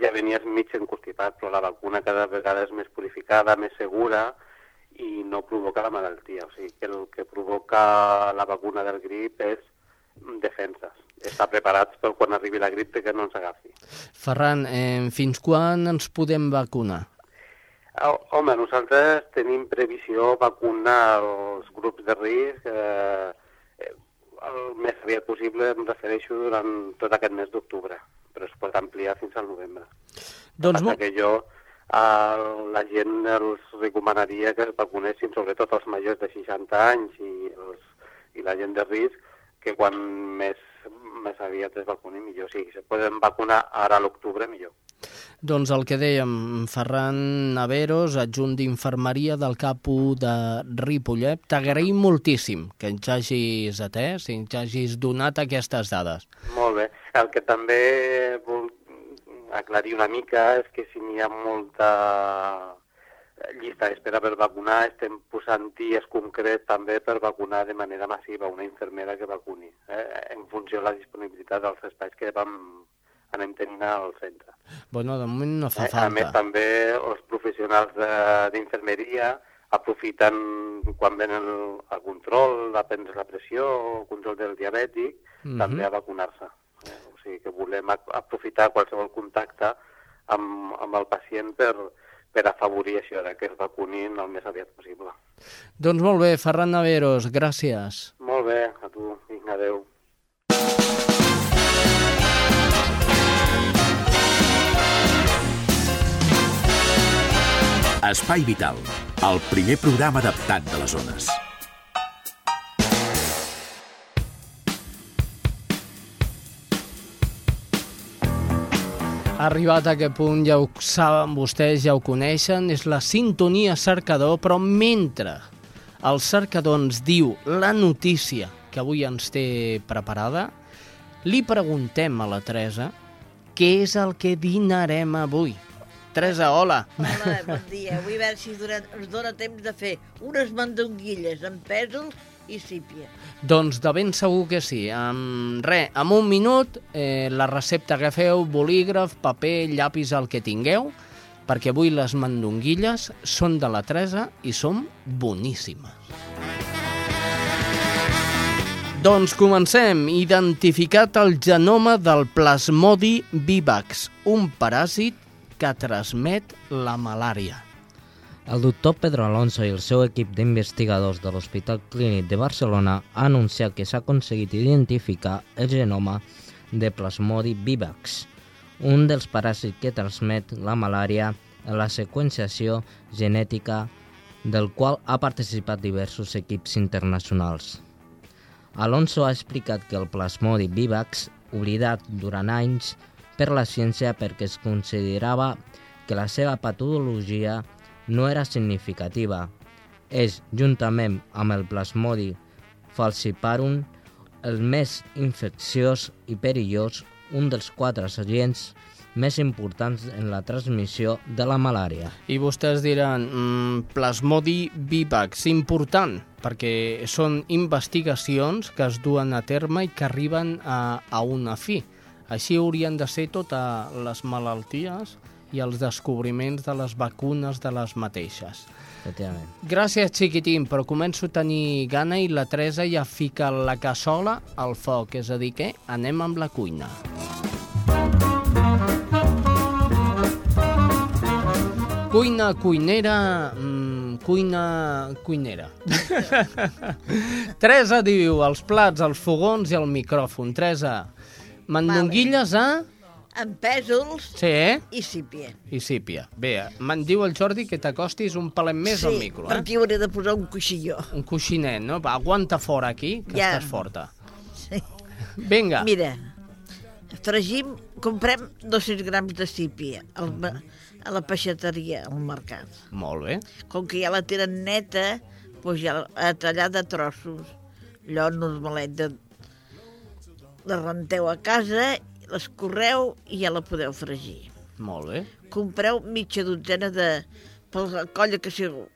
ja venies mig encostipat, però la vacuna cada vegada és més purificada, més segura i no provoca la malaltia. O sigui que el que provoca la vacuna del grip és defenses. Estar preparats per quan arribi la grip que no ens agafi. Ferran, eh, fins quan ens podem vacunar? Ah, Home, nosaltres tenim previsió vacunar els grups de risc eh, eh, el més aviat possible, em refereixo durant tot aquest mes d'octubre, però es pot ampliar fins al novembre. Doncs Passa que jo a la gent els recomanaria que es vacunessin, sobretot els majors de 60 anys i, els, i la gent de risc, que quan més, més aviat es vacunin millor. Si se poden vacunar ara a l'octubre, millor. Doncs el que dèiem, Ferran Naveros, adjunt d'infermeria del CAPU de Ripollet, t'agraïm moltíssim que ens hagis atès i ens hagis donat aquestes dades. Molt bé. El que també vull aclarir una mica és que si n'hi ha molta llista d'espera per vacunar, estem posant dies concrets també per vacunar de manera massiva una infermera que vacuni, eh? en funció de la disponibilitat dels espais que vam, anem tenint al centre. Bueno, de moment no fa Eh, A més, falta. també els professionals de- d'infermeria aprofiten quan venen el, control, a prendre la pressió, el control del diabètic, Mhm. també a vacunar-se. Eh? Sigui que volem aprofitar qualsevol contacte amb, amb el pacient per, per afavorir això, de que es vacunin el més aviat possible. Doncs molt bé, Ferran Naveros, gràcies. Molt bé, a tu, vinga, adeu. Espai Vital, el primer programa adaptat de les zones. Arribat a aquest punt, ja ho saben vostès, ja ho coneixen, és la sintonia cercador, però mentre el cercador ens diu la notícia que avui ens té preparada, li preguntem a la Teresa què és el que dinarem avui. Teresa, hola. Hola, bon dia. Vull veure si dura, ens dona temps de fer unes mandonguilles amb pèsols i sípia. Doncs de ben segur que sí. Amb re, en un minut, eh, la recepta que feu, bolígraf, paper, llapis, el que tingueu, perquè avui les mandonguilles són de la Teresa i són boníssimes. Doncs comencem. Identificat el genoma del plasmodi vivax, un paràsit que transmet la malària. El doctor Pedro Alonso i el seu equip d'investigadors de l'Hospital Clínic de Barcelona ha anunciat que s'ha aconseguit identificar el genoma de Plasmodi vivax, un dels paràsits que transmet la malària en la seqüenciació genètica del qual ha participat diversos equips internacionals. Alonso ha explicat que el Plasmodi vivax, oblidat durant anys per la ciència perquè es considerava que la seva patologia no era significativa. És, juntament amb el plasmodi falciparum, el més infecciós i perillós, un dels quatre agents més importants en la transmissió de la malària. I vostès diran, mm, plasmodi vivax, important, perquè són investigacions que es duen a terme i que arriben a, a una fi. Així haurien de ser totes les malalties i els descobriments de les vacunes de les mateixes. Efectivament. Gràcies, xiquitín, però començo a tenir gana i la Teresa ja fica la cassola al foc, és a dir que anem amb la cuina. Cuina, cuinera, mmm, cuina cuinera. Teresa diu, els plats, els fogons i el micròfon. Teresa, mandonguilles a... Amb pèsols Sí, eh? i sípia. I sípia. Bé, me'n diu el Jordi que t'acostis un palet més sí, al micro, eh? perquè hauré de posar un coixilló. Un coixinet, no? Va, aguanta fora aquí, que Ja. estàs forta. Sí. Vinga. Mira, fregim, comprem 200 grams de sípia al, a la peixateria, al mercat. Molt bé. Com que ja la tenen neta, doncs ja la tallada a trossos. Allò normalet de... La renteu a casa, l'escorreu i ja la podeu fregir. Molt bé. Compreu mitja dotzena de... Per la colla que sou,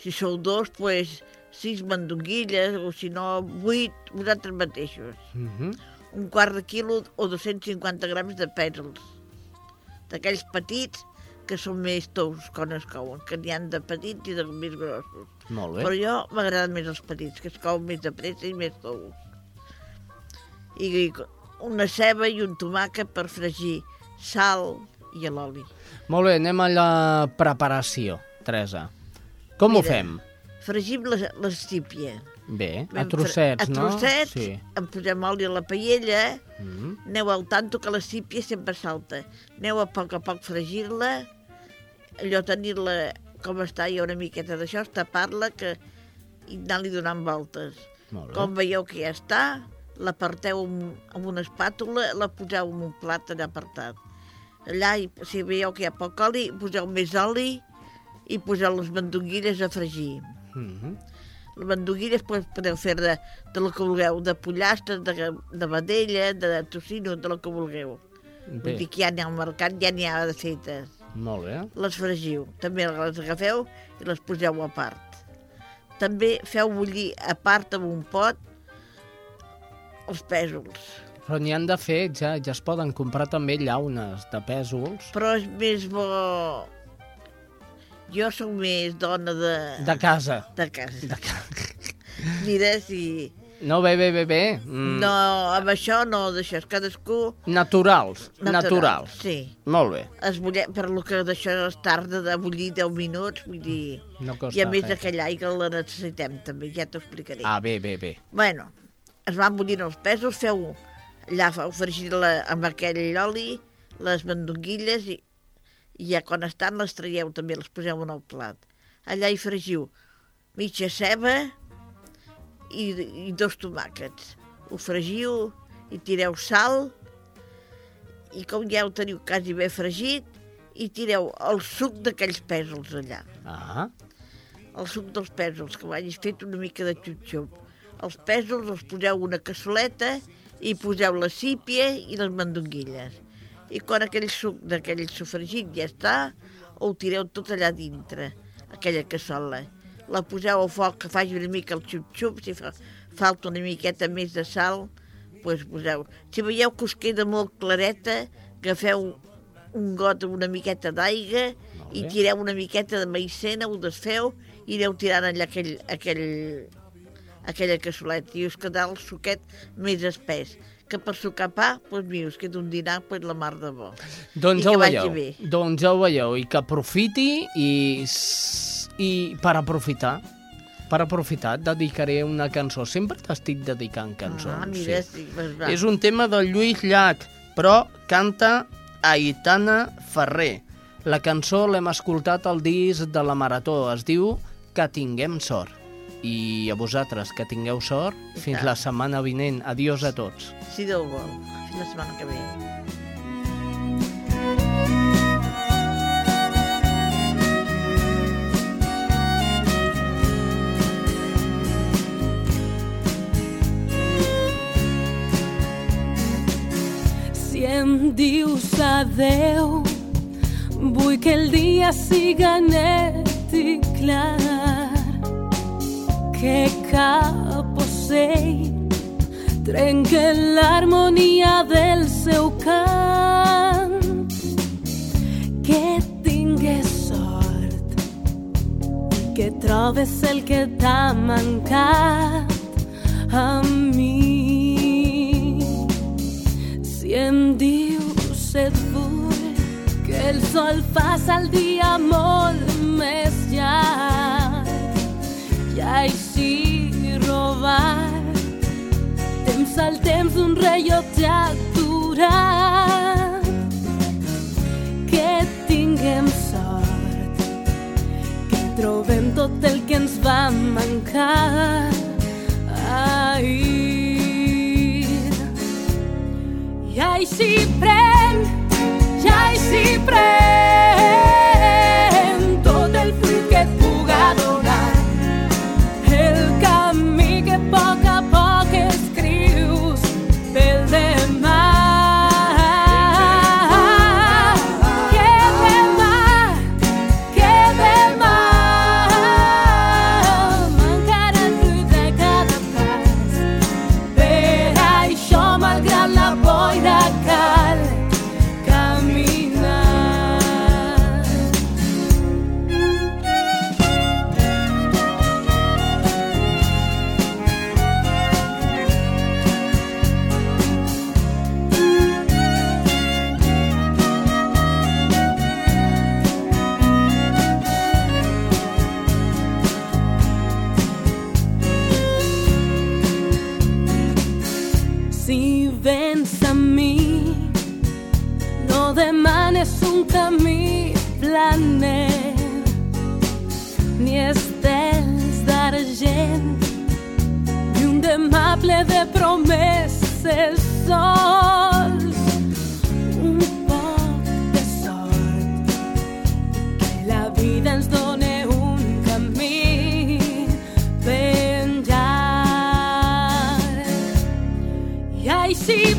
si sou dos, doncs sis mandonguilles, o si no, vuit, vosaltres mateixos. Mm -hmm. Un quart de quilo o 250 grams de pèsols. D'aquells petits que són més tous quan es couen, que n'hi han de petits i de més grossos. Molt bé. Però jo m'agraden més els petits, que es couen més de pressa i més tous. I una ceba i un tomàquet per fregir, sal i l'oli. Molt bé, anem a la preparació, Teresa. Com ho Mira, fem? Fregim sípia. Bé, a trossets, no? A trossets, Sí. en posem oli a la paella, Mm. aneu al tanto que la sípia sempre salta. Aneu a poc a poc fregir-la, allò tenir-la com està i una miqueta d'això, tapar-la que... i anar-li donant voltes. Molt bé. Com veieu que ja està, l'aparteu amb, amb una espàtula, la poseu en un plat allà apartat. Allà, si veieu que hi ha poc oli, poseu més oli i poseu les mandonguilles a fregir. Mm -hmm. Les mandonguilles pues, podeu fer de, de lo que vulgueu, de pollastres, de, de vedella, de tocino, de lo que vulgueu. Bé. Vull dir que ja n'hi ha al mercat, ja n'hi ha de fetes. Molt bé. Les fregiu. També les agafeu i les poseu a part. També feu bullir a part amb un pot els pèsols. Però n'hi han de fer, ja, ja es poden comprar també llaunes de pèsols. Però és més bo... Jo sóc més dona de... De casa. De casa. De casa. Mira, si... No, bé, bé, bé, bé. Mm. No, amb això no deixes cadascú... Naturals, Natural, naturals. sí. Molt bé. Es bullir, per lo que d'això es tarda de bullir 10 minuts, vull dir... No costa I a més res. aquella aigua la necessitem també, ja t'ho explicaré. Ah, bé, bé, bé. Bueno, es van bullint els pèsols, feu allà feu fregir la, amb aquell oli, les mandonguilles i, i ja quan estan les traieu també, les poseu en el plat. Allà hi fregiu mitja ceba i, i dos tomàquets. Ho fregiu i tireu sal i com ja ho teniu quasi bé fregit, i tireu el suc d'aquells pèsols allà Ah, el suc dels pèsols, que ho hagis fet una mica de xup-xup. Els pèsols els poseu una cassoleta i poseu la sípia i les mandonguilles. I quan aquell suc d'aquell sofregit ja està, ho tireu tot allà dintre, aquella cassola. La poseu al foc que faci una mica el xup-xup, si fa, falta una miqueta més de sal, doncs poseu. Si veieu que us queda molt clareta, agafeu un got amb una miqueta d'aigua i tireu una miqueta de maïssena, ho desfeu i aneu tirant allà aquell, aquell, aquella cassoleta i us quedarà el suquet més espès que per sucar pa, doncs mira, us queda un dinar pues, la mar de bo. doncs ja que ho veieu. bé. Doncs ja ho veieu. I que aprofiti i, i per aprofitar, per aprofitar, et dedicaré una cançó. Sempre t'estic dedicant cançons. Ah, mira, sí, pues va. És un tema del Lluís Llach, però canta Aitana Ferrer. La cançó l'hem escoltat al disc de la Marató. Es diu Que tinguem sort. I a vosaltres, que tingueu sort. Fins tant. la setmana vinent. Adiós a tots. Si Déu vol. Fins la setmana que ve. Si em dius adeu, vull que el dia siga net i clar, que cap ocell trenque l'harmonia del seu cant, que tingues sort que trobes el que t'ha mancat a mi. Si em dius et vull que el sol faça el dia molt més llarg y robar. Temps al temps d'un rellotge aturat. Que tinguem sort, que trobem tot el que ens va mancar ahir. I així pren, i així pren. No demanes un camí planer, ni estels d'argent, ni un demà ple de promeses sols. Un poc de sort, que la vida ens done un camí penjat. I així